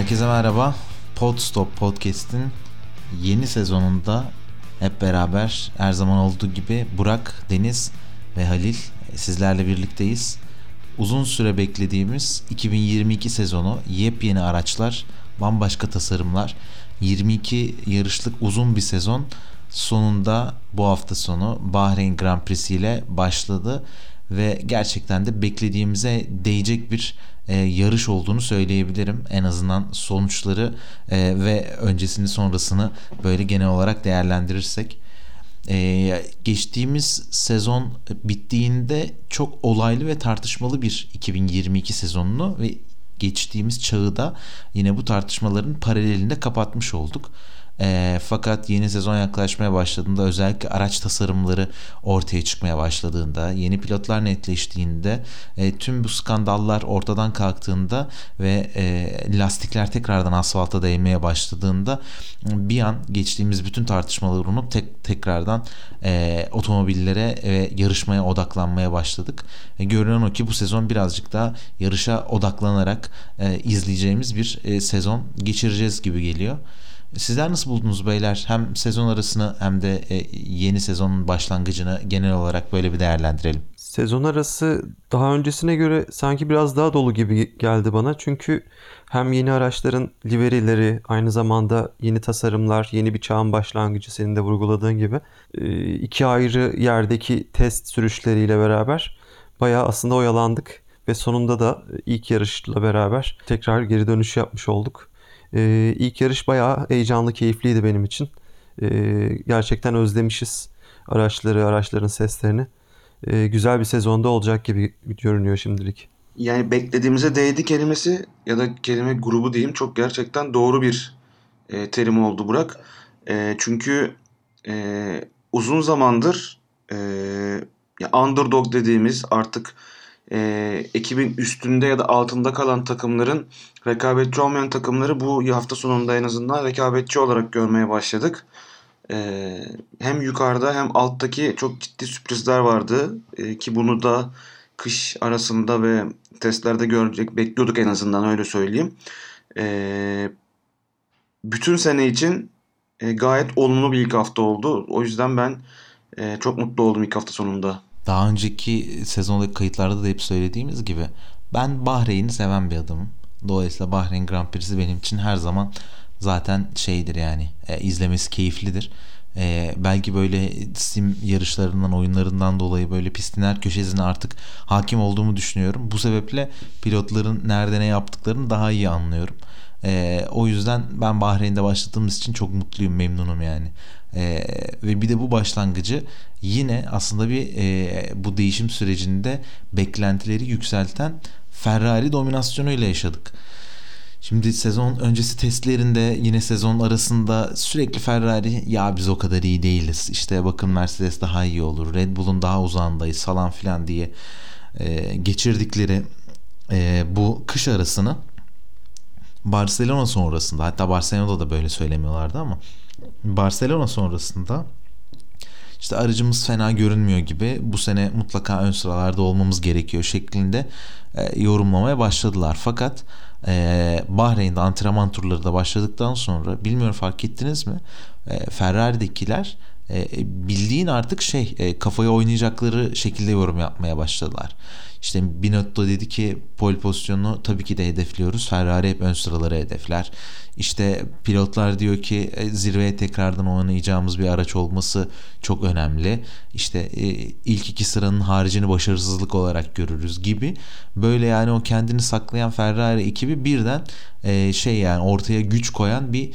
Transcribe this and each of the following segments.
Herkese merhaba. Podstop Podcast'in yeni sezonunda hep beraber her zaman olduğu gibi Burak, Deniz ve Halil sizlerle birlikteyiz. Uzun süre beklediğimiz 2022 sezonu yepyeni araçlar, bambaşka tasarımlar, 22 yarışlık uzun bir sezon sonunda bu hafta sonu Bahreyn Grand Prix ile başladı ve gerçekten de beklediğimize değecek bir e, yarış olduğunu söyleyebilirim. En azından sonuçları e, ve öncesini sonrasını böyle genel olarak değerlendirirsek. E, geçtiğimiz sezon bittiğinde çok olaylı ve tartışmalı bir 2022 sezonunu ve geçtiğimiz çağı da yine bu tartışmaların paralelinde kapatmış olduk. E, fakat yeni sezon yaklaşmaya başladığında özellikle araç tasarımları ortaya çıkmaya başladığında, yeni pilotlar netleştiğinde, e, tüm bu skandallar ortadan kalktığında ve e, lastikler tekrardan asfalta değmeye başladığında bir an geçtiğimiz bütün tartışmaları unutup tek, tekrardan e, otomobillere ve yarışmaya odaklanmaya başladık. E, görünen o ki bu sezon birazcık daha yarışa odaklanarak e, izleyeceğimiz bir e, sezon geçireceğiz gibi geliyor. Sizler nasıl buldunuz beyler? Hem sezon arasını hem de e, yeni sezonun başlangıcını genel olarak böyle bir değerlendirelim. Sezon arası daha öncesine göre sanki biraz daha dolu gibi geldi bana. Çünkü hem yeni araçların liverileri, aynı zamanda yeni tasarımlar, yeni bir çağın başlangıcı senin de vurguladığın gibi e, iki ayrı yerdeki test sürüşleriyle beraber bayağı aslında oyalandık ve sonunda da ilk yarışla beraber tekrar geri dönüş yapmış olduk. Ee, ilk yarış bayağı heyecanlı, keyifliydi benim için. Ee, gerçekten özlemişiz araçları, araçların seslerini. Ee, güzel bir sezonda olacak gibi görünüyor şimdilik. Yani beklediğimize değdi kelimesi ya da kelime grubu diyeyim çok gerçekten doğru bir e, terim oldu Burak. E, çünkü e, uzun zamandır e, ya underdog dediğimiz artık e, ekibin üstünde ya da altında kalan takımların rekabetçi olmayan takımları bu hafta sonunda en azından rekabetçi olarak görmeye başladık. E, hem yukarıda hem alttaki çok ciddi sürprizler vardı e, ki bunu da kış arasında ve testlerde görecek bekliyorduk en azından öyle söyleyeyim. E, bütün sene için e, gayet olumlu bir ilk hafta oldu. O yüzden ben e, çok mutlu oldum ilk hafta sonunda daha önceki sezondaki kayıtlarda da hep söylediğimiz gibi ben Bahreyn'i seven bir adamım. Dolayısıyla Bahreyn Grand Prix'si benim için her zaman zaten şeydir yani e, izlemesi keyiflidir. E, belki böyle sim yarışlarından oyunlarından dolayı böyle pistin her köşesine artık hakim olduğumu düşünüyorum. Bu sebeple pilotların nerede ne yaptıklarını daha iyi anlıyorum. E, o yüzden ben Bahreyn'de başladığımız için çok mutluyum, memnunum yani. E, ve bir de bu başlangıcı yine aslında bir e, bu değişim sürecinde beklentileri yükselten Ferrari dominasyonuyla yaşadık. Şimdi sezon öncesi testlerinde yine sezon arasında sürekli Ferrari ya biz o kadar iyi değiliz. İşte bakın Mercedes daha iyi olur. Red Bull'un daha uzağındayız falan filan diye e, geçirdikleri e, bu kış arasını Barcelona sonrasında hatta Barcelona'da da böyle söylemiyorlardı ama Barcelona sonrasında işte aracımız fena görünmüyor gibi bu sene mutlaka ön sıralarda olmamız gerekiyor şeklinde e, yorumlamaya başladılar. Fakat e, Bahreyn'de antrenman turları da başladıktan sonra bilmiyorum fark ettiniz mi? E, Ferrari'dekiler e, bildiğin artık şey e, kafaya oynayacakları şekilde yorum yapmaya başladılar. İşte Binotto dedi ki pole pozisyonunu tabii ki de hedefliyoruz. Ferrari hep ön sıraları hedefler. İşte pilotlar diyor ki e, zirveye tekrardan oynayacağımız bir araç olması çok önemli. İşte e, ilk iki sıranın haricini başarısızlık olarak görürüz gibi. Böyle yani o kendini saklayan Ferrari ekibi birden e, şey yani ortaya güç koyan bir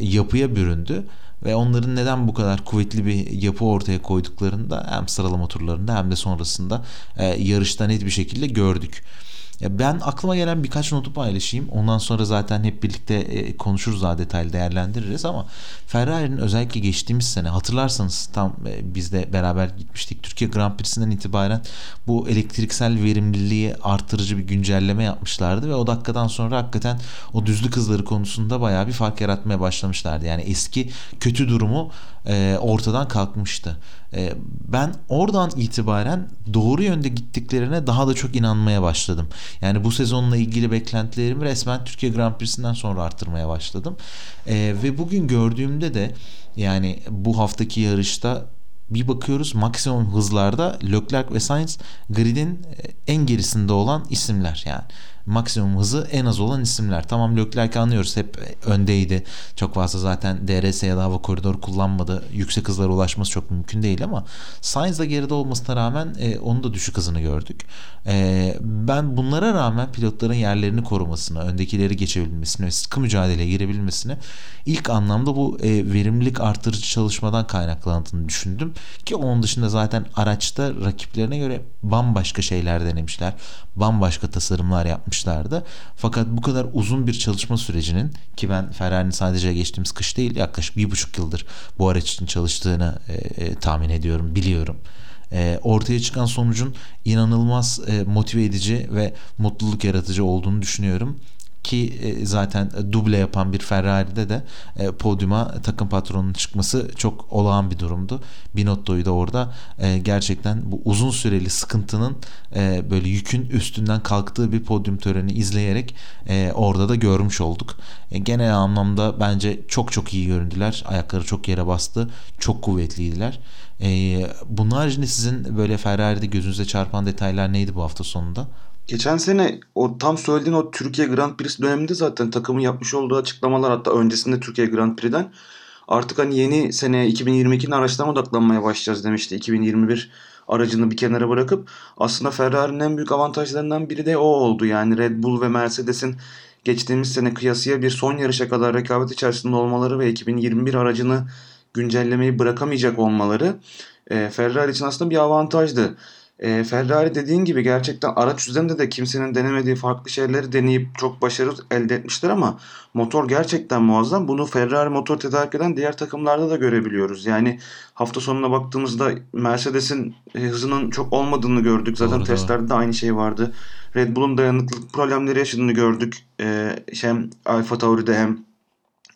yapıya büründü ve onların neden bu kadar kuvvetli bir yapı ortaya koyduklarında hem sıralama turlarında hem de sonrasında e, yarışta net bir şekilde gördük. Ya ben aklıma gelen birkaç notu paylaşayım. Ondan sonra zaten hep birlikte e, konuşuruz daha detaylı değerlendiririz ama Ferrari'nin özellikle geçtiğimiz sene hatırlarsanız tam e, biz de beraber gitmiştik. Türkiye Grand Prix'sinden itibaren bu elektriksel verimliliği artırıcı bir güncelleme yapmışlardı ve o dakikadan sonra hakikaten o düzlük hızları konusunda bayağı bir fark yaratmaya başlamışlardı. Yani eski kötü durumu e, ortadan kalkmıştı. E, ben oradan itibaren doğru yönde gittiklerine daha da çok inanmaya başladım. Yani bu sezonla ilgili beklentilerimi resmen Türkiye Grand Prix'sinden sonra arttırmaya başladım. E, ve bugün gördüğümde de yani bu haftaki yarışta bir bakıyoruz maksimum hızlarda Leclerc ve Sainz gridin en gerisinde olan isimler yani maksimum hızı en az olan isimler. Tamam Leclerc anlıyoruz hep öndeydi. Çok fazla zaten DRS ya da hava koridoru kullanmadı. Yüksek hızlara ulaşması çok mümkün değil ama Sainz da geride olmasına rağmen e, onun da düşük hızını gördük. E, ben bunlara rağmen pilotların yerlerini korumasını, öndekileri geçebilmesini ve sıkı mücadeleye girebilmesini ilk anlamda bu e, verimlilik artırıcı çalışmadan kaynaklandığını düşündüm. Ki onun dışında zaten araçta rakiplerine göre bambaşka şeyler denemişler. Bambaşka tasarımlar yapmışlardı. Fakat bu kadar uzun bir çalışma sürecinin ki ben Ferrari'nin sadece geçtiğimiz kış değil yaklaşık bir buçuk yıldır bu araç için çalıştığını e, e, tahmin ediyorum, biliyorum e, ortaya çıkan sonucun inanılmaz e, motive edici ve mutluluk yaratıcı olduğunu düşünüyorum ki e, zaten duble yapan bir Ferrari'de de e, podyuma takım patronunun çıkması çok olağan bir durumdu. Binotto'yu da orada e, gerçekten bu uzun süreli sıkıntının böyle yükün üstünden kalktığı bir podyum töreni izleyerek orada da görmüş olduk. Genel anlamda bence çok çok iyi göründüler. Ayakları çok yere bastı. Çok kuvvetliydiler. Bunun haricinde sizin böyle Ferrari'de gözünüze çarpan detaylar neydi bu hafta sonunda? Geçen sene o tam söylediğin o Türkiye Grand Prix döneminde zaten takımın yapmış olduğu açıklamalar hatta öncesinde Türkiye Grand Prix'den artık hani yeni sene 2022'nin araçlarına odaklanmaya başlayacağız demişti. 2021 aracını bir kenara bırakıp aslında Ferrari'nin en büyük avantajlarından biri de o oldu. Yani Red Bull ve Mercedes'in geçtiğimiz sene kıyasıya bir son yarışa kadar rekabet içerisinde olmaları ve 2021 aracını güncellemeyi bırakamayacak olmaları Ferrari için aslında bir avantajdı. E, Ferrari dediğin gibi gerçekten araç üzerinde de kimsenin denemediği farklı şeyleri deneyip çok başarı elde etmişler ama motor gerçekten muazzam. Bunu Ferrari motor tedarik eden diğer takımlarda da görebiliyoruz. Yani hafta sonuna baktığımızda Mercedes'in e, hızının çok olmadığını gördük. Zaten doğru, testlerde doğru. de aynı şey vardı. Red Bull'un dayanıklılık problemleri yaşadığını gördük. E, hem Alfa Tauri'de hem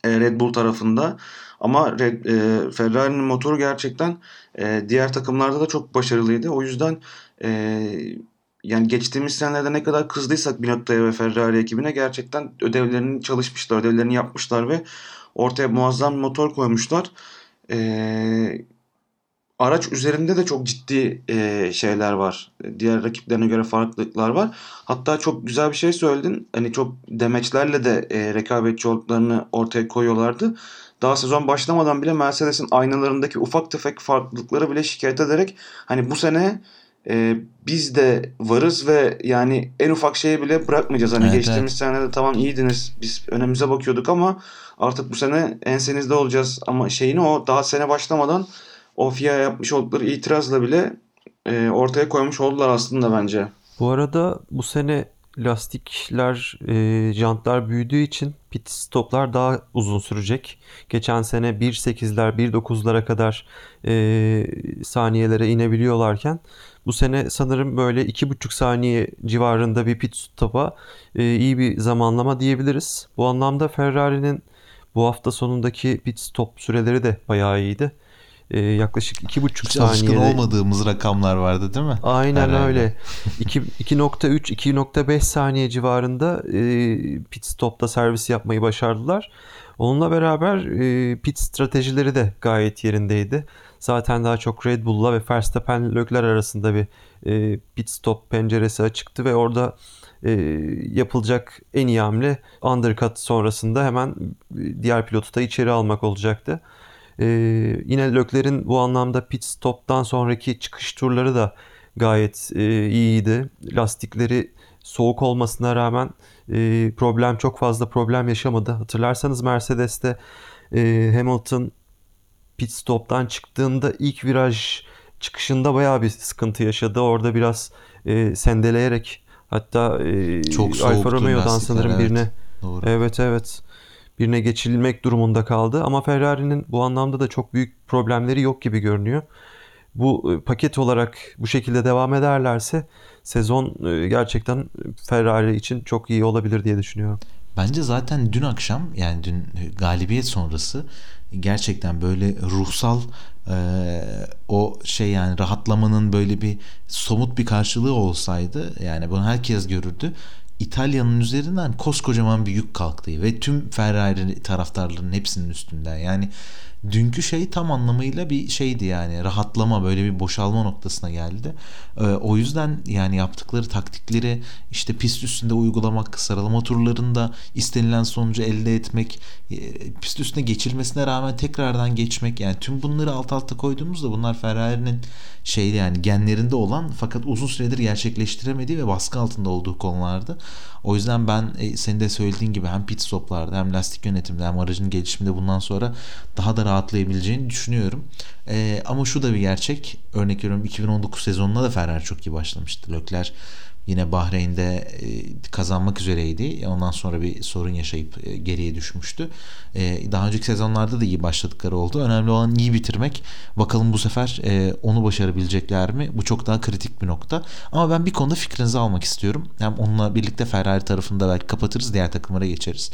Red Bull tarafında. Ama Red, e, Ferrari'nin motoru gerçekten e, diğer takımlarda da çok başarılıydı. O yüzden e, yani geçtiğimiz senelerde ne kadar kızdıysak Binotto'ya ve Ferrari ekibine gerçekten ödevlerini çalışmışlar, ödevlerini yapmışlar ve ortaya muazzam bir motor koymuşlar. Ee, araç üzerinde de çok ciddi e, şeyler var. Diğer rakiplerine göre farklılıklar var. Hatta çok güzel bir şey söyledin. Hani çok demeçlerle de e, rekabetçi olduklarını ortaya koyuyorlardı. Daha sezon başlamadan bile Mercedes'in aynalarındaki ufak tefek farklılıkları bile şikayet ederek hani bu sene e, biz de varız ve yani en ufak şeyi bile bırakmayacağız. Hani evet, geçtiğimiz evet. senelerde tamam iyiydiniz biz önümüze bakıyorduk ama artık bu sene ensenizde olacağız. Ama şeyini o daha sene başlamadan o FIA yapmış oldukları itirazla bile e, ortaya koymuş oldular aslında bence. Bu arada bu sene lastikler, e, jantlar büyüdüğü için pit stoplar daha uzun sürecek. Geçen sene 1.8'ler, 1.9'lara kadar e, saniyelere inebiliyorlarken bu sene sanırım böyle 2.5 saniye civarında bir pit stopa e, iyi bir zamanlama diyebiliriz. Bu anlamda Ferrari'nin bu hafta sonundaki pit stop süreleri de bayağı iyiydi e, yaklaşık 2,5 saniyede. alışkın olmadığımız rakamlar vardı değil mi? Aynen Herhalde. öyle. 2.3-2.5 saniye civarında e, pit stopta servis yapmayı başardılar. Onunla beraber e, pit stratejileri de gayet yerindeydi. Zaten daha çok Red Bull'la ve Verstappen Leclerc arasında bir e, pit stop penceresi açıktı ve orada e, yapılacak en iyi hamle undercut sonrasında hemen diğer pilotu da içeri almak olacaktı. Ee, yine Lökler'in bu anlamda pit stop'tan sonraki çıkış turları da gayet e, iyiydi. Lastikleri soğuk olmasına rağmen e, problem çok fazla problem yaşamadı. Hatırlarsanız Mercedes'te e, Hamilton pit stop'tan çıktığında ilk viraj çıkışında bayağı bir sıkıntı yaşadı. Orada biraz e, sendeleyerek hatta e, çok Alfa Romeo'dan sanırım evet. birine Doğru. Evet evet birine geçilmek durumunda kaldı. Ama Ferrari'nin bu anlamda da çok büyük problemleri yok gibi görünüyor. Bu e, paket olarak bu şekilde devam ederlerse sezon e, gerçekten Ferrari için çok iyi olabilir diye düşünüyorum. Bence zaten dün akşam yani dün galibiyet sonrası gerçekten böyle ruhsal e, o şey yani rahatlamanın böyle bir somut bir karşılığı olsaydı yani bunu herkes görürdü. İtalya'nın üzerinden koskocaman bir yük kalktı ve tüm Ferrari taraftarlarının hepsinin üstünden. Yani dünkü şey tam anlamıyla bir şeydi yani rahatlama böyle bir boşalma noktasına geldi. Ee, o yüzden yani yaptıkları taktikleri işte pist üstünde uygulamak, sıralama turlarında istenilen sonucu elde etmek, e, pist üstüne geçilmesine rağmen tekrardan geçmek yani tüm bunları alt alta koyduğumuzda bunlar Ferrari'nin şeydi yani genlerinde olan fakat uzun süredir gerçekleştiremediği ve baskı altında olduğu konulardı. O yüzden ben e, senin de söylediğin gibi hem pit stoplarda hem lastik yönetimde hem aracın gelişiminde bundan sonra daha da rahatlayabileceğini düşünüyorum. E, ama şu da bir gerçek. Örnek veriyorum 2019 sezonunda da Ferrari çok iyi başlamıştı. Leclerc Yine Bahreyn'de e, kazanmak üzereydi. Ondan sonra bir sorun yaşayıp e, geriye düşmüştü. E, daha önceki sezonlarda da iyi başladıkları oldu. Önemli olan iyi bitirmek. Bakalım bu sefer onu başarabilecekler mi? Bu çok daha kritik bir nokta. Ama ben bir konuda fikrinizi almak istiyorum. Hem onunla birlikte Ferrari tarafında belki kapatırız. Diğer takımlara geçeriz.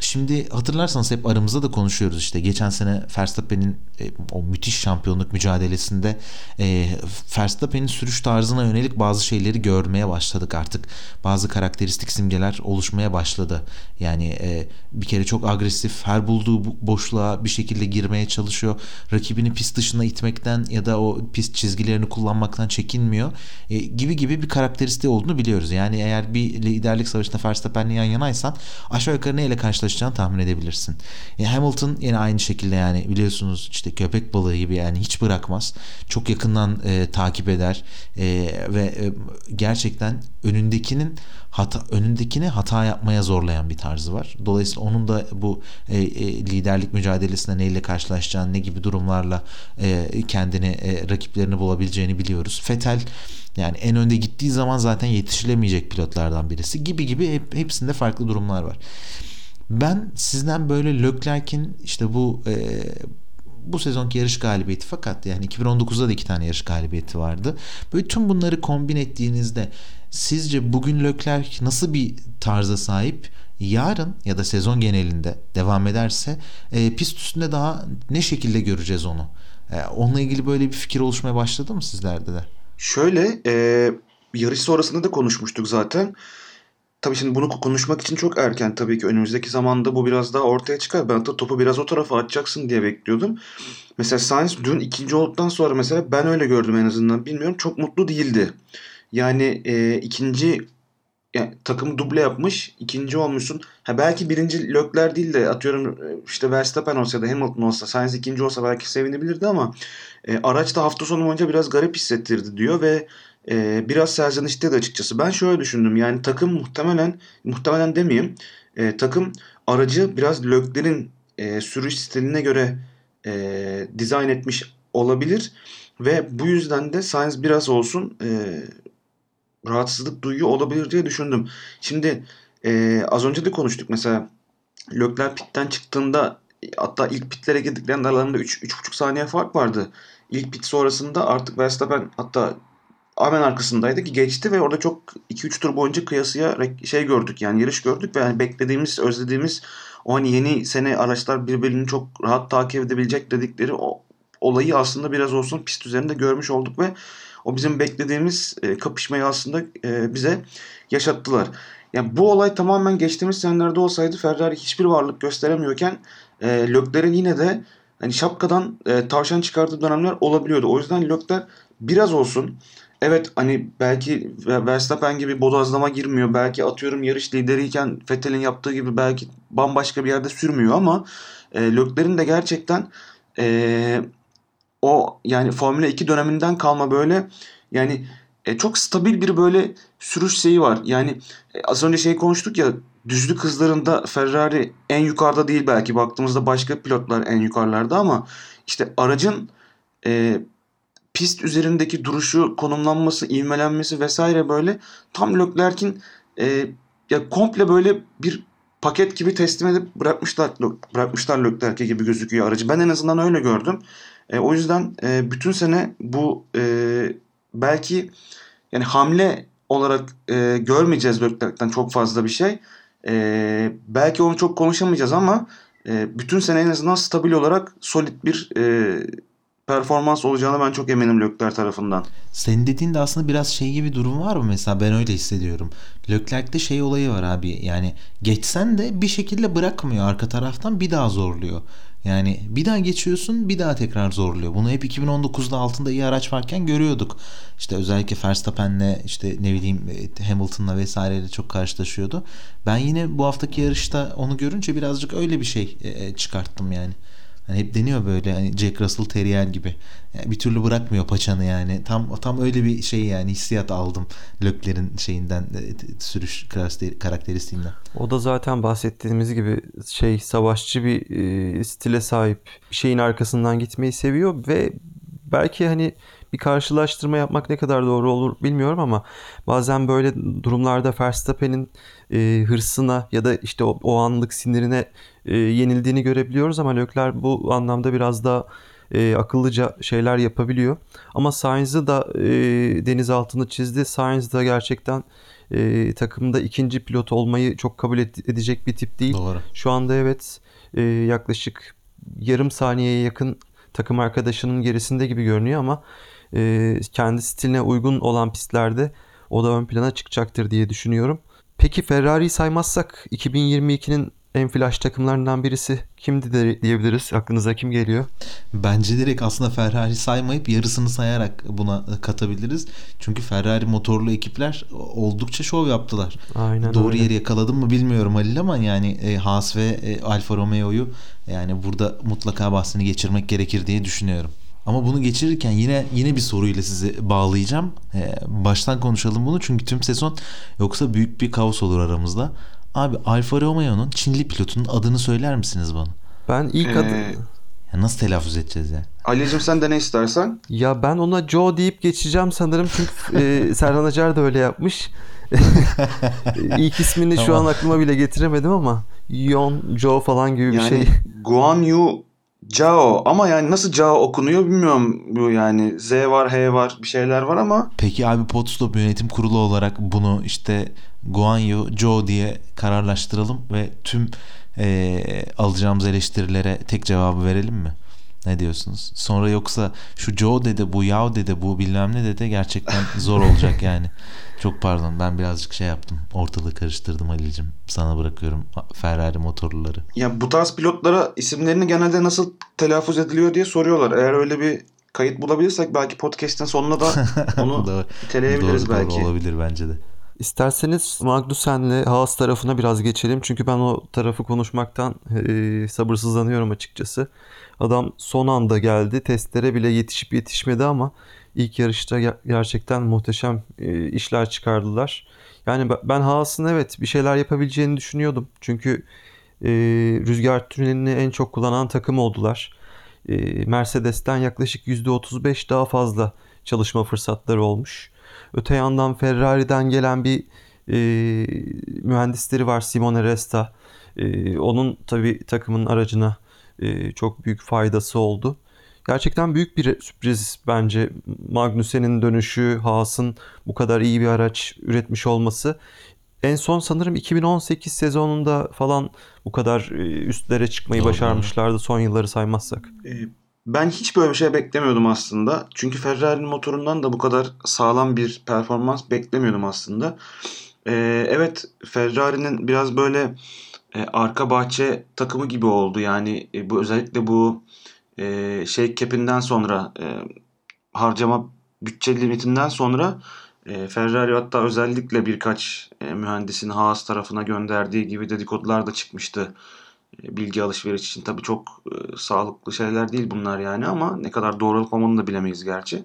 Şimdi hatırlarsanız hep aramızda da konuşuyoruz işte geçen sene Verstappen'in e, o müthiş şampiyonluk mücadelesinde e, Verstappen'in sürüş tarzına yönelik bazı şeyleri görmeye başladık artık. Bazı karakteristik simgeler oluşmaya başladı. Yani e, bir kere çok agresif, her bulduğu boşluğa bir şekilde girmeye çalışıyor. Rakibini pist dışına itmekten ya da o pist çizgilerini kullanmaktan çekinmiyor. E, gibi gibi bir karakteristiği olduğunu biliyoruz. Yani eğer bir liderlik savaşında Verstappen'le yan yanaysan aşağı yukarı neyle karşılaşacaksın çalışacağını tahmin edebilirsin. Yani Hamilton yine aynı şekilde yani biliyorsunuz işte köpek balığı gibi yani hiç bırakmaz. Çok yakından e, takip eder e, ve e, gerçekten önündekinin hata önündekini hata yapmaya zorlayan bir tarzı var. Dolayısıyla onun da bu e, e, liderlik mücadelesinde neyle karşılaşacağını, ne gibi durumlarla e, kendini e, rakiplerini bulabileceğini biliyoruz. Fetel yani en önde gittiği zaman zaten yetişilemeyecek pilotlardan birisi gibi gibi hep, hepsinde farklı durumlar var. Ben sizden böyle Leclerc'in işte bu e, bu sezonki yarış galibiyeti fakat yani 2019'da da iki tane yarış galibiyeti vardı. Böyle tüm bunları kombin ettiğinizde sizce bugün Leclerc nasıl bir tarza sahip? Yarın ya da sezon genelinde devam ederse e, pist üstünde daha ne şekilde göreceğiz onu? E, onunla ilgili böyle bir fikir oluşmaya başladı mı sizlerde de? Şöyle e, yarış sonrasında da konuşmuştuk zaten. Tabii şimdi bunu konuşmak için çok erken tabii ki. Önümüzdeki zamanda bu biraz daha ortaya çıkar. Ben de topu biraz o tarafa atacaksın diye bekliyordum. Mesela Sainz dün ikinci olduktan sonra mesela ben öyle gördüm en azından. Bilmiyorum çok mutlu değildi. Yani e, ikinci yani takımı duble yapmış. ikinci olmuşsun. Ha belki birinci Lökler değil de atıyorum işte Verstappen olsa da Hamilton olsa Sainz ikinci olsa belki sevinebilirdi ama e, araç da hafta sonu boyunca biraz garip hissettirdi diyor ve e, biraz serzenişte de açıkçası. Ben şöyle düşündüm yani takım muhtemelen muhtemelen demeyeyim e, takım aracı biraz Lökler'in e, sürüş stiline göre e, dizayn etmiş olabilir ve bu yüzden de Sainz biraz olsun e, rahatsızlık duyuyor olabilir diye düşündüm. Şimdi e, az önce de konuştuk mesela Lökler pitten çıktığında hatta ilk pitlere girdiklerinde aralarında 3,5 saniye fark vardı. İlk pit sonrasında artık Verstappen hatta hemen arkasındaydı ki geçti ve orada çok 2-3 tur boyunca kıyasıya şey gördük yani yarış gördük ve yani beklediğimiz, özlediğimiz o hani yeni sene araçlar birbirini çok rahat takip edebilecek dedikleri o olayı aslında biraz olsun pist üzerinde görmüş olduk ve o bizim beklediğimiz e, kapışmayı aslında e, bize yaşattılar. Yani bu olay tamamen geçtiğimiz senelerde olsaydı Ferrari hiçbir varlık gösteremiyorken e, Lökler'in yine de hani şapkadan e, tavşan çıkardığı dönemler olabiliyordu. O yüzden Lökler biraz olsun Evet hani belki Verstappen gibi bodozlama girmiyor. Belki atıyorum yarış lideriyken Vettel'in yaptığı gibi belki bambaşka bir yerde sürmüyor ama e, Leclerc'in de gerçekten e, o yani Formula 2 döneminden kalma böyle yani e, çok stabil bir böyle sürüş şeyi var. Yani e, az önce şey konuştuk ya düzlük hızlarında Ferrari en yukarıda değil belki baktığımızda başka pilotlar en yukarılarda ama işte aracın e, pist üzerindeki duruşu, konumlanması, ivmelenmesi vesaire böyle tam Leclerc'in e, ya komple böyle bir paket gibi teslim edip bırakmışlar bırakmışlar Leclerc'e gibi gözüküyor aracı. Ben en azından öyle gördüm. E, o yüzden e, bütün sene bu e, belki yani hamle olarak e, görmeyeceğiz Leclerc'ten çok fazla bir şey. E, belki onu çok konuşamayacağız ama e, bütün sene en azından stabil olarak solid bir e, performans olacağını ben çok eminim Lökler tarafından. Senin dediğinde aslında biraz şey gibi durum var mı? Mesela ben öyle hissediyorum. Leclerc'te şey olayı var abi. Yani geçsen de bir şekilde bırakmıyor arka taraftan bir daha zorluyor. Yani bir daha geçiyorsun bir daha tekrar zorluyor. Bunu hep 2019'da altında iyi araç varken görüyorduk. İşte özellikle Verstappen'le işte ne bileyim e, Hamilton'la vesaireyle çok karşılaşıyordu. Ben yine bu haftaki yarışta onu görünce birazcık öyle bir şey e, e, çıkarttım yani. Hani hep deniyor böyle hani Jack Russell Terrier gibi. Yani bir türlü bırakmıyor paçanı yani. Tam tam öyle bir şey yani hissiyat aldım Lökler'in şeyinden e, sürüş karakteristiğinden. O da zaten bahsettiğimiz gibi şey savaşçı bir e, stile sahip. Şeyin arkasından gitmeyi seviyor ve belki hani bir karşılaştırma yapmak ne kadar doğru olur bilmiyorum ama bazen böyle durumlarda Verstappen'in e, hırsına ya da işte o, o anlık sinirine e, yenildiğini görebiliyoruz ama Lökler bu anlamda biraz daha e, akıllıca şeyler yapabiliyor. Ama Sainz'ı da e, deniz altını çizdi. Sainz da gerçekten e, takımda ikinci pilot olmayı çok kabul edecek bir tip değil. Doğru. Şu anda evet e, yaklaşık yarım saniyeye yakın takım arkadaşının gerisinde gibi görünüyor ama e, kendi stiline uygun olan pistlerde o da ön plana çıkacaktır diye düşünüyorum. Peki Ferrari'yi saymazsak 2022'nin en flash takımlarından birisi kimdi de diyebiliriz? Aklınıza kim geliyor? Bence direkt aslında Ferrari saymayıp yarısını sayarak buna katabiliriz. Çünkü Ferrari motorlu ekipler oldukça şov yaptılar. Aynen Doğru öyle. yeri yakaladım mı bilmiyorum Halil ama yani e, Haas ve e, Alfa Romeo'yu yani burada mutlaka bahsini geçirmek gerekir diye düşünüyorum. Ama bunu geçirirken yine yine bir soruyla sizi bağlayacağım. Ee, baştan konuşalım bunu çünkü tüm sezon yoksa büyük bir kaos olur aramızda. Abi Alfa Romeo'nun Çinli pilotunun adını söyler misiniz bana? Ben ilk Ee, adı... Ya nasıl telaffuz edeceğiz ya? Ali'cim sen de ne istersen. Ya ben ona Joe deyip geçeceğim sanırım çünkü e, Serhan Acar da öyle yapmış. İlk ismini şu Tamam. an aklıma bile getiremedim ama Yon, Joe falan gibi bir Yani şey. Guan Yu Zhao ama yani nasıl Zhao okunuyor bilmiyorum bu yani Z var H var bir şeyler var ama Peki abi Podstop yönetim kurulu olarak bunu işte Guanyu Joe diye kararlaştıralım ve tüm eee, alacağımız eleştirilere tek cevabı verelim mi? Ne diyorsunuz? Sonra yoksa şu Joe dedi bu Yao dedi bu bilmem ne dedi gerçekten zor olacak yani. Çok pardon ben birazcık şey yaptım. Ortalığı karıştırdım Halil'cim. Sana bırakıyorum Ferrari motorluları. ya bu tarz pilotlara isimlerini genelde nasıl telaffuz ediliyor diye soruyorlar. Eğer öyle bir kayıt bulabilirsek belki podcast'in sonuna da onu Doğru. iteleyebiliriz Doğru, belki. Doğru olabilir bence de. İsterseniz Magnussen'le Haas tarafına biraz geçelim. Çünkü ben o tarafı konuşmaktan e, sabırsızlanıyorum açıkçası. Adam son anda geldi. Testlere bile yetişip yetişmedi ama ilk yarışta ger- gerçekten muhteşem e, işler çıkardılar. Yani ben Haas'ın evet bir şeyler yapabileceğini düşünüyordum. Çünkü e, rüzgar tünelini en çok kullanan takım oldular. E, Mercedes'ten yaklaşık %35 daha fazla çalışma fırsatları olmuş. Öte yandan Ferrari'den gelen bir e, mühendisleri var Simone Resta. E, onun tabii takımın aracına e, çok büyük faydası oldu. Gerçekten büyük bir sürpriz bence Magnussen'in dönüşü, Haas'ın bu kadar iyi bir araç üretmiş olması. En son sanırım 2018 sezonunda falan bu kadar e, üstlere çıkmayı Doğru, başarmışlardı son yılları saymazsak. Ee, Ben hiç böyle bir şey beklemiyordum aslında. Çünkü Ferrari'nin motorundan da bu kadar sağlam bir performans beklemiyordum aslında. Ee, evet Ferrari'nin biraz böyle e, arka bahçe takımı gibi oldu. Yani e, bu özellikle bu e, şey cap'inden sonra e, harcama bütçe limitinden sonra e, Ferrari hatta özellikle birkaç e, mühendisin Haas tarafına gönderdiği gibi dedikodular da çıkmıştı e, bilgi alışveriş için. Tabii çok e, sağlıklı şeyler değil bunlar yani ama ne kadar doğru olup olmadığını da bilemeyiz gerçi.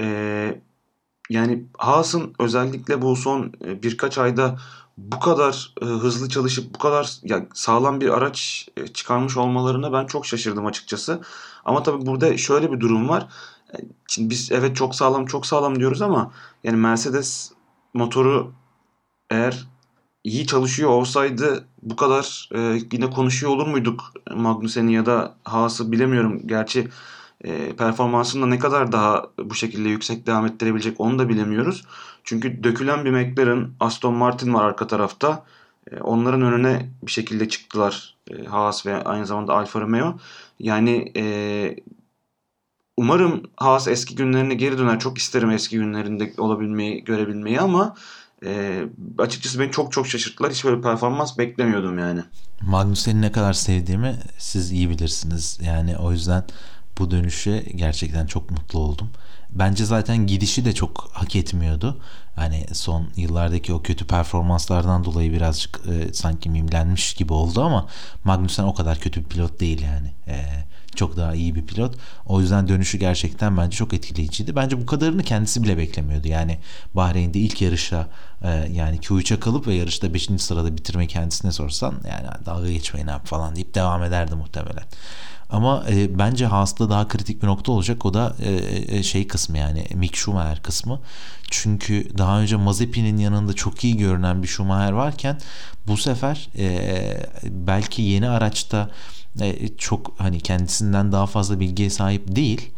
E, yani Haas'ın özellikle bu son e, birkaç ayda bu kadar e, hızlı çalışıp bu kadar ya, sağlam bir araç e, çıkarmış olmalarına ben çok şaşırdım açıkçası. Ama tabii burada şöyle bir durum var. E, Şimdi biz evet çok sağlam çok sağlam diyoruz ama yani Mercedes motoru eğer iyi çalışıyor olsaydı bu kadar e, yine konuşuyor olur muyduk Magnussen'i ya da Haas'ı bilemiyorum. Gerçi e, performansını da ne kadar daha bu şekilde yüksek devam ettirebilecek onu da bilemiyoruz. Çünkü dökülen bir McLaren, Aston Martin var arka tarafta. E, onların önüne bir şekilde çıktılar e, Haas ve aynı zamanda Alfa Romeo. Yani e, umarım Haas eski günlerine geri döner. Çok isterim eski günlerinde olabilmeyi, görebilmeyi ama e, açıkçası beni çok çok şaşırttılar. Hiç böyle performans beklemiyordum yani. Magnussen'i ne kadar sevdiğimi siz iyi bilirsiniz. Yani o yüzden bu dönüşe gerçekten çok mutlu oldum. Bence zaten gidişi de çok hak etmiyordu. Hani son yıllardaki o kötü performanslardan dolayı birazcık e, sanki mimlenmiş gibi oldu ama Magnussen o kadar kötü bir pilot değil yani. E, çok daha iyi bir pilot. O yüzden dönüşü gerçekten bence çok etkileyiciydi. Bence bu kadarını kendisi bile beklemiyordu. Yani Bahreyn'de ilk yarışa e, yani Q3'e kalıp ve yarışta 5. sırada bitirme kendisine sorsan yani dalga geçmeyin abi falan deyip devam ederdi muhtemelen. Ama e, bence Haas'ta daha kritik bir nokta olacak. O da e, e, şey kısmı yani Mick Schumacher kısmı. Çünkü daha önce Mazepin'in yanında çok iyi görünen bir Schumacher varken bu sefer e, belki yeni araçta e, çok hani kendisinden daha fazla bilgiye sahip değil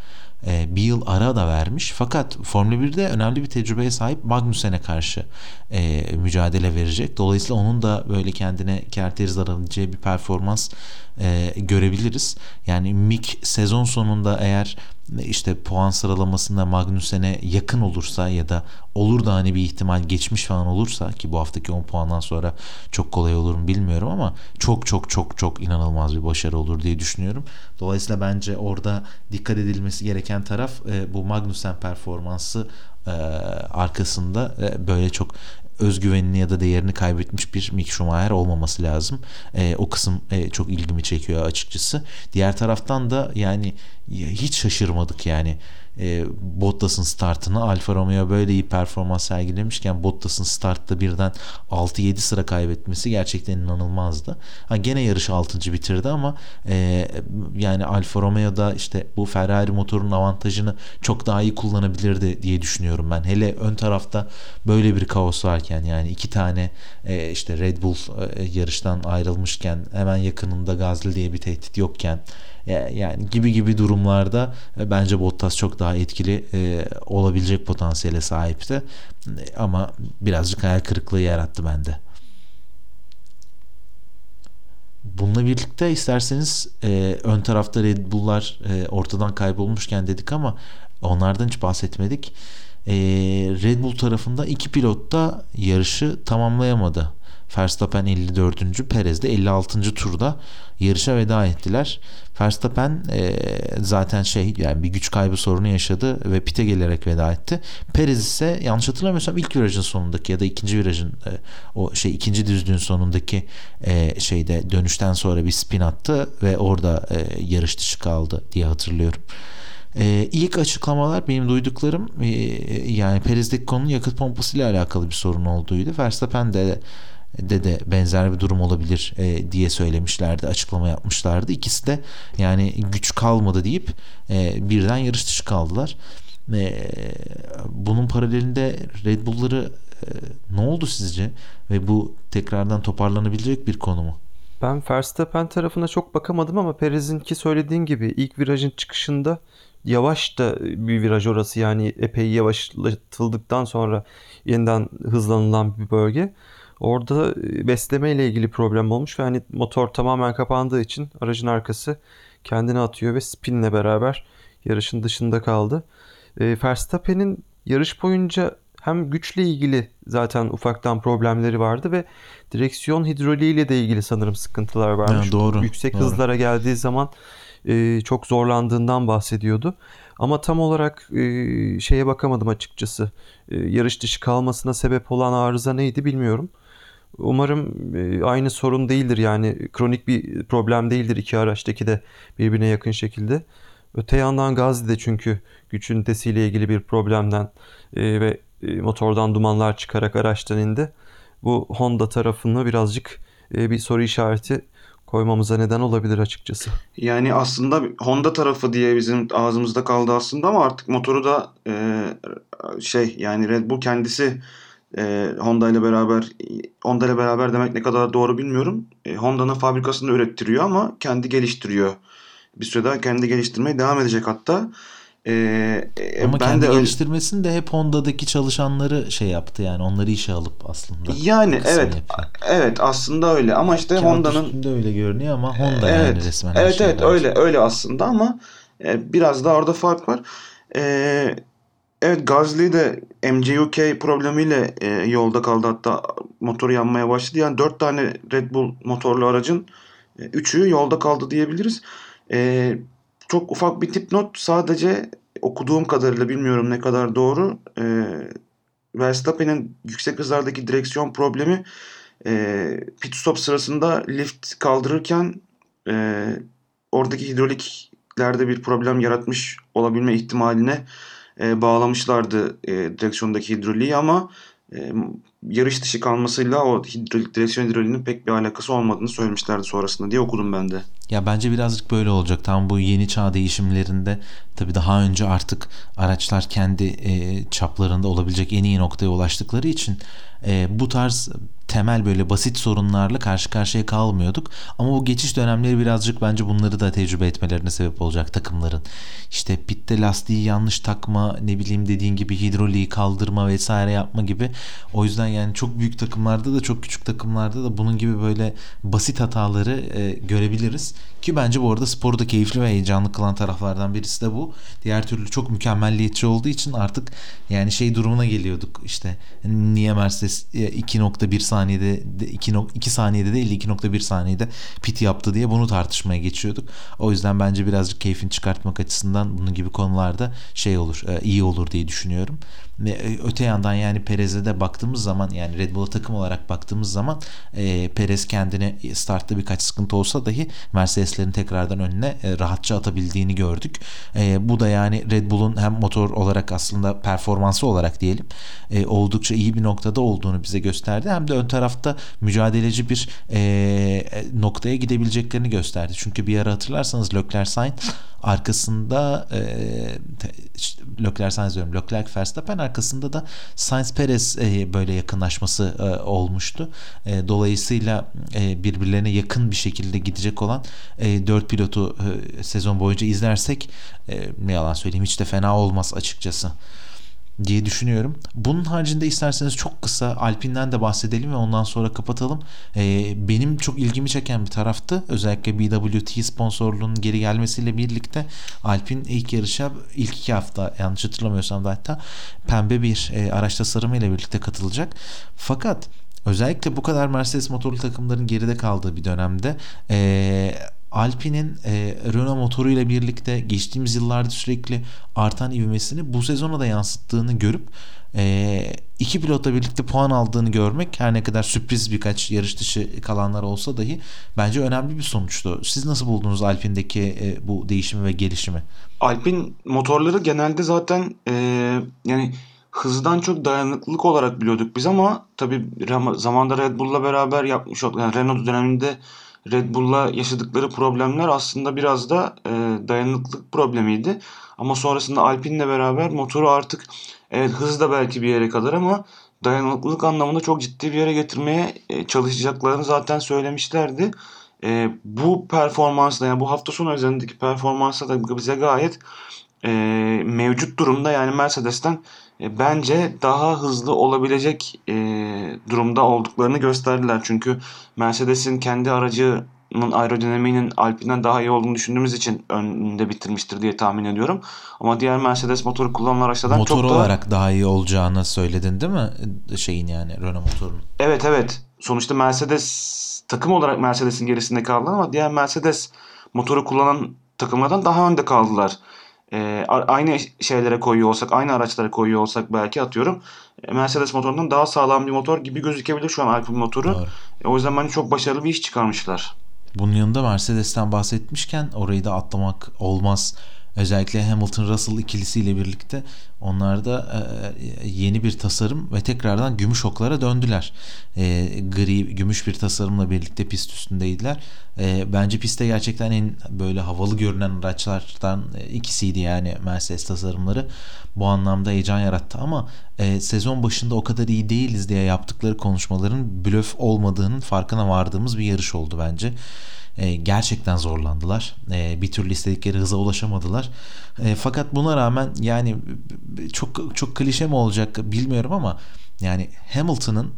e, bir yıl ara da vermiş. Fakat Formula 1'de önemli bir tecrübeye sahip Magnussen'e karşı e, mücadele verecek. Dolayısıyla onun da böyle kendine kerteriz alabileceği bir performans e, görebiliriz. Yani Mick sezon sonunda eğer işte puan sıralamasında Magnussen'e yakın olursa ya da olur da hani bir ihtimal geçmiş falan olursa ki bu haftaki 10 puandan sonra çok kolay olur mu bilmiyorum ama çok çok çok çok inanılmaz bir başarı olur diye düşünüyorum. Dolayısıyla bence orada dikkat edilmesi gereken taraf e, bu Magnussen performansı e, arkasında e, böyle çok özgüvenini ya da değerini kaybetmiş bir Mick Schumacher olmaması lazım. E, o kısım e, çok ilgimi çekiyor açıkçası. Diğer taraftan da yani hiç şaşırmadık yani e, Bottas'ın startını Alfa Romeo böyle iyi performans sergilemişken Bottas'ın startta birden 6-7 sıra kaybetmesi gerçekten inanılmazdı. Ha, gene yarış 6. bitirdi ama e, yani Alfa Romeo'da işte bu Ferrari motorunun avantajını çok daha iyi kullanabilirdi diye düşünüyorum ben. Hele ön tarafta böyle bir kaos varken yani iki tane e, işte Red Bull e, yarıştan ayrılmışken hemen yakınında Gazli diye bir tehdit yokken yani gibi gibi durumlarda e, bence Bottas çok daha etkili e, olabilecek potansiyele sahipti. Ama birazcık hayal kırıklığı yarattı bende. Bununla birlikte isterseniz e, ön tarafta Red Bull'lar e, ortadan kaybolmuşken dedik ama onlardan hiç bahsetmedik. E, Red Bull tarafında iki pilot da yarışı tamamlayamadı. Verstappen 54. Perez de 56. turda yarışa veda ettiler. Verstappen e, zaten şey yani bir güç kaybı sorunu yaşadı ve pite gelerek veda etti. Perez ise yanlış hatırlamıyorsam ilk virajın sonundaki ya da ikinci virajın e, o şey ikinci düzlüğün sonundaki e, şeyde dönüşten sonra bir spin attı ve orada e, yarış dışı kaldı diye hatırlıyorum. Ee, ilk açıklamalar benim duyduklarım e, yani Perez'deki konunun yakıt pompası ile alakalı bir sorun olduğuydu. Verstappen de de de benzer bir durum olabilir e, diye söylemişlerdi, açıklama yapmışlardı. İkisi de yani güç kalmadı deyip e, birden yarış dışı kaldılar. E, bunun paralelinde Red Bull'ları e, ne oldu sizce ve bu tekrardan toparlanabilecek bir konu mu? Ben Verstappen tarafına çok bakamadım ama Perez'inki söylediğin gibi ilk virajın çıkışında yavaş da bir viraj orası yani epey yavaşlatıldıktan sonra yeniden hızlanılan bir bölge. Orada e, besleme ile ilgili problem olmuş ve hani motor tamamen kapandığı için aracın arkası kendini atıyor ve spinle beraber yarışın dışında kaldı. E, Verstappen'in yarış boyunca hem güçle ilgili zaten ufaktan problemleri vardı ve direksiyon hidroliğiyle de ilgili sanırım sıkıntılar varmış. Ya, doğru. Yüksek doğru. hızlara geldiği zaman e, çok zorlandığından bahsediyordu. Ama tam olarak e, şeye bakamadım açıkçası. E, yarış dışı kalmasına sebep olan arıza neydi bilmiyorum. Umarım e, aynı sorun değildir yani kronik bir problem değildir iki araçtaki de birbirine yakın şekilde. Öte yandan Gazi de çünkü güç ünitesiyle ilgili bir problemden e, ve e, motordan dumanlar çıkarak araçtan indi. Bu Honda tarafını birazcık bir soru işareti koymamıza neden olabilir açıkçası. Yani aslında Honda tarafı diye bizim ağzımızda kaldı aslında ama artık motoru da şey yani Red Bull kendisi e, Honda ile beraber Honda ile beraber demek ne kadar doğru bilmiyorum. E, Honda'nın fabrikasında ürettiriyor ama kendi geliştiriyor. Bir süre daha kendi geliştirmeye devam edecek hatta. Ee, Ama ben kendi de geliştirmesini de hep Honda'daki çalışanları şey yaptı yani onları işe alıp aslında. Yani evet yapıyor. evet aslında öyle ama işte Kağıt Honda'nın de öyle görünüyor ama Honda evet, yani resmen. Evet evet öyle öyle aslında ama e, biraz da orada fark var. E, evet Gasly de MCUK problemiyle e, yolda kaldı hatta motoru yanmaya başladı. Yani dört tane Red Bull motorlu aracın e, üçü yolda kaldı diyebiliriz. E, çok ufak bir tip not sadece okuduğum kadarıyla bilmiyorum ne kadar doğru. E, Verstappen'in yüksek hızlardaki direksiyon problemi e, pit stop sırasında lift kaldırırken e, oradaki hidroliklerde bir problem yaratmış olabilme ihtimaline e, bağlamışlardı e, direksiyondaki hidroliği ama e, yarış dışı kalmasıyla o hidrolik, direksiyon hidroliğinin pek bir alakası olmadığını söylemişlerdi sonrasında diye okudum ben de. Ya bence birazcık böyle olacak. Tam bu yeni çağ değişimlerinde tabii daha önce artık araçlar kendi e, çaplarında olabilecek en iyi noktaya ulaştıkları için e, bu tarz temel böyle basit sorunlarla karşı karşıya kalmıyorduk. Ama bu geçiş dönemleri birazcık bence bunları da tecrübe etmelerine sebep olacak takımların. İşte pitte lastiği yanlış takma, ne bileyim dediğin gibi hidroliği kaldırma vesaire yapma gibi. O yüzden yani çok büyük takımlarda da çok küçük takımlarda da bunun gibi böyle basit hataları e, görebiliriz. Ki bence bu arada sporu da keyifli ve heyecanlı kılan taraflardan birisi de bu. Diğer türlü çok mükemmelliyetçi olduğu için artık yani şey durumuna geliyorduk. İşte niye Mercedes 2.1 e, saniyede 2, 2 saniyede değil 2.1 saniyede pit yaptı diye bunu tartışmaya geçiyorduk. O yüzden bence birazcık keyfini çıkartmak açısından bunun gibi konularda şey olur, e, iyi olur diye düşünüyorum. Ve e, öte yandan yani Perez'e de baktığımız zaman yani Red Bull'a takım olarak baktığımız zaman e, Perez kendine startta birkaç sıkıntı olsa dahi Mercedes'lerin tekrardan önüne e, rahatça atabildiğini gördük. E, bu da yani Red Bull'un hem motor olarak aslında performansı olarak diyelim e, oldukça iyi bir noktada olduğunu bize gösterdi. Hem de ön tarafta mücadeleci bir e, noktaya gidebileceklerini gösterdi. Çünkü bir ara hatırlarsanız Leclerc Sainz arkasında e, Leclerc Sainz diyorum. Leclerc Verstappen arkasında da Sainz Perez e, böyle yakınlaşması e, olmuştu. E, dolayısıyla e, birbirlerine yakın bir şekilde gidecek olan e, 4 pilotu e, sezon boyunca izlersek e, ne yalan söyleyeyim hiç de fena olmaz açıkçası diye düşünüyorum. Bunun haricinde isterseniz çok kısa Alpine'den de bahsedelim ve ondan sonra kapatalım. Ee, benim çok ilgimi çeken bir taraftı. Özellikle BWT sponsorluğunun geri gelmesiyle birlikte Alpine ilk yarışa ilk iki hafta yanlış hatırlamıyorsam da hatta pembe bir e, araç tasarımı ile birlikte katılacak. Fakat özellikle bu kadar Mercedes motorlu takımların geride kaldığı bir dönemde e, Alpine'in e, Renault motoruyla birlikte geçtiğimiz yıllarda sürekli artan ivmesini bu sezona da yansıttığını görüp e, iki pilotla birlikte puan aldığını görmek her ne kadar sürpriz birkaç yarış dışı kalanlar olsa dahi bence önemli bir sonuçtu. Siz nasıl buldunuz Alpine'deki e, bu değişimi ve gelişimi? Alpine motorları genelde zaten e, yani hızdan çok dayanıklılık olarak biliyorduk biz ama tabi zamanda Red Bull'la beraber yapmış olduk. Yani Renault döneminde Red Bull'la yaşadıkları problemler aslında biraz da e, dayanıklılık problemiydi. Ama sonrasında Alpine'le beraber motoru artık evet hız da belki bir yere kadar ama dayanıklılık anlamında çok ciddi bir yere getirmeye e, çalışacaklarını zaten söylemişlerdi. E, bu performansla yani bu hafta sonu üzerindeki performansla da bize gayet e, mevcut durumda yani Mercedes'ten bence daha hızlı olabilecek e, durumda olduklarını gösterdiler. Çünkü Mercedes'in kendi aracının aerodinamiğinin Alpine'den daha iyi olduğunu düşündüğümüz için önünde bitirmiştir diye tahmin ediyorum. Ama diğer Mercedes motoru kullanılan araçlardan Motor çok daha... olarak daha iyi olacağını söyledin değil mi? Şeyin yani Renault motorunun. Evet evet. Sonuçta Mercedes takım olarak Mercedes'in gerisinde kaldı ama diğer Mercedes motoru kullanan takımlardan daha önde kaldılar e, aynı şeylere koyuyor olsak, aynı araçlara koyuyor olsak belki atıyorum e, Mercedes motorundan daha sağlam bir motor gibi gözükebilir şu an Alpine motoru. E, o yüzden bence çok başarılı bir iş çıkarmışlar. Bunun yanında Mercedes'ten bahsetmişken orayı da atlamak olmaz. Özellikle Hamilton Russell ikilisiyle birlikte Onlar da e, yeni bir tasarım ve tekrardan gümüş oklara döndüler. E, gri, gümüş bir tasarımla birlikte pist üstündeydiler. E, bence pistte gerçekten en böyle havalı görünen araçlardan ikisiydi yani Mercedes tasarımları. Bu anlamda heyecan yarattı ama e, sezon başında o kadar iyi değiliz diye yaptıkları konuşmaların blöf olmadığının farkına vardığımız bir yarış oldu bence. E, gerçekten zorlandılar. E, bir türlü istedikleri hıza ulaşamadılar. E, fakat buna rağmen yani çok çok klişe mi olacak bilmiyorum ama yani Hamilton'ın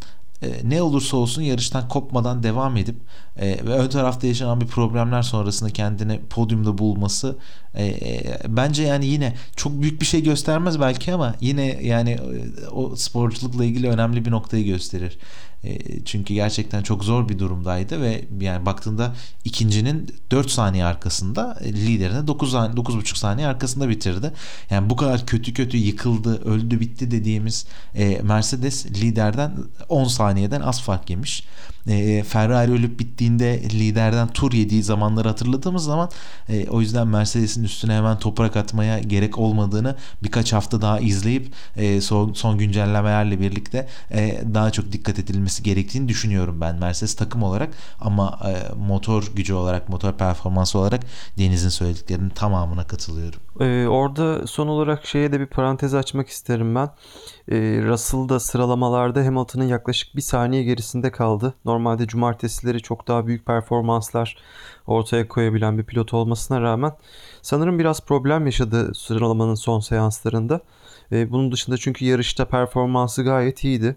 ne olursa olsun yarıştan kopmadan devam edip e, ve ön tarafta yaşanan bir problemler sonrasında kendini podyumda bulması e, e, bence yani yine çok büyük bir şey göstermez belki ama yine yani e, o sporculukla ilgili önemli bir noktayı gösterir. E, çünkü gerçekten çok zor bir durumdaydı ve yani baktığında ikincinin 4 saniye arkasında e, liderine 9 9,5 saniye arkasında bitirdi. Yani bu kadar kötü kötü yıkıldı, öldü, bitti dediğimiz Mercedes liderden 10 saniyeden az fark yemiş. Ferrari ölüp bittiğinde liderden tur yediği zamanları hatırladığımız zaman o yüzden Mercedes'in üstüne hemen toprak atmaya gerek olmadığını birkaç hafta daha izleyip son, son güncellemelerle birlikte daha çok dikkat edilmesi gerektiğini düşünüyorum ben Mercedes takım olarak ama e, motor gücü olarak motor performansı olarak Deniz'in söylediklerinin tamamına katılıyorum. Ee, orada son olarak şeye de bir parantez açmak isterim ben. Ee, Russell da sıralamalarda Hamilton'ın yaklaşık bir saniye gerisinde kaldı. Normalde cumartesileri çok daha büyük performanslar ortaya koyabilen bir pilot olmasına rağmen sanırım biraz problem yaşadı sıralamanın son seanslarında. Ee, bunun dışında çünkü yarışta performansı gayet iyiydi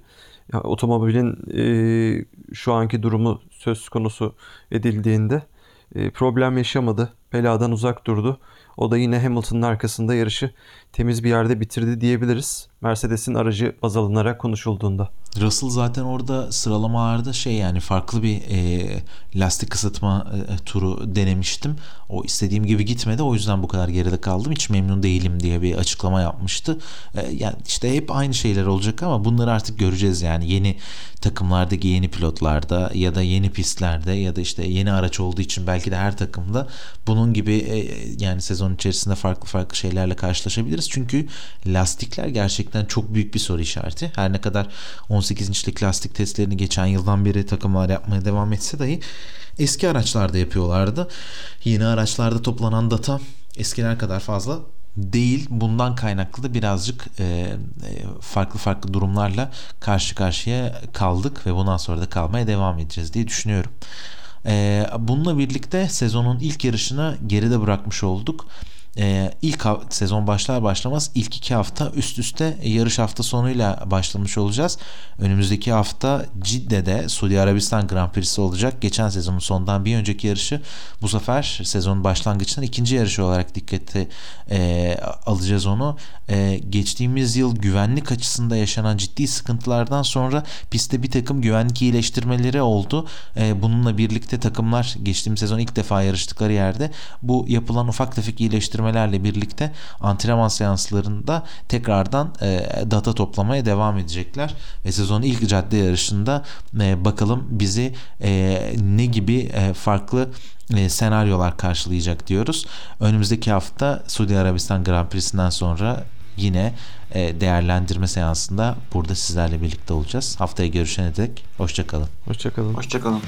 otomobilin e, şu anki durumu söz konusu edildiğinde e, problem yaşamadı. Beladan uzak durdu. O da yine Hamilton'ın arkasında yarışı temiz bir yerde bitirdi diyebiliriz. Mercedes'in aracı baz alınarak konuşulduğunda. Russell zaten orada sıralamalarda şey yani farklı bir e, lastik ısıtma e, turu denemiştim. O istediğim gibi gitmedi. O yüzden bu kadar geride kaldım. Hiç memnun değilim diye bir açıklama yapmıştı. E, yani işte hep aynı şeyler olacak ama bunları artık göreceğiz yani yeni takımlardaki yeni pilotlarda ya da yeni pistlerde ya da işte yeni araç olduğu için belki de her takımda bunun gibi e, yani sezon içerisinde farklı farklı şeylerle karşılaşabiliriz. Çünkü lastikler gerçekten çok büyük bir soru işareti. Her ne kadar 18 inçlik lastik testlerini geçen yıldan beri takımlar yapmaya devam etse dahi eski araçlarda yapıyorlardı. Yeni araçlarda toplanan data eskiler kadar fazla değil. Bundan kaynaklı da birazcık e, e, farklı farklı durumlarla karşı karşıya kaldık ve bundan sonra da kalmaya devam edeceğiz diye düşünüyorum. E, bununla birlikte sezonun ilk yarışını geride bırakmış olduk e, ilk sezon başlar başlamaz ilk iki hafta üst üste yarış hafta sonuyla başlamış olacağız. Önümüzdeki hafta Cidde'de Suudi Arabistan Grand Prix'si olacak. Geçen sezonun sondan bir önceki yarışı bu sefer sezonun başlangıçtan ikinci yarışı olarak dikkate e, alacağız onu. E, geçtiğimiz yıl güvenlik açısında yaşanan ciddi sıkıntılardan sonra pistte bir takım güvenlik iyileştirmeleri oldu. E, bununla birlikte takımlar geçtiğimiz sezon ilk defa yarıştıkları yerde bu yapılan ufak tefek iyileştirme geliştirmelerle birlikte antrenman seanslarında tekrardan e, data toplamaya devam edecekler ve sezonun ilk cadde yarışında e, bakalım bizi e, ne gibi e, farklı e, senaryolar karşılayacak diyoruz. Önümüzdeki hafta Suudi Arabistan Grand Prix'sinden sonra yine e, değerlendirme seansında burada sizlerle birlikte olacağız. Haftaya görüşene dek hoşçakalın. Hoşçakalın. Hoşçakalın.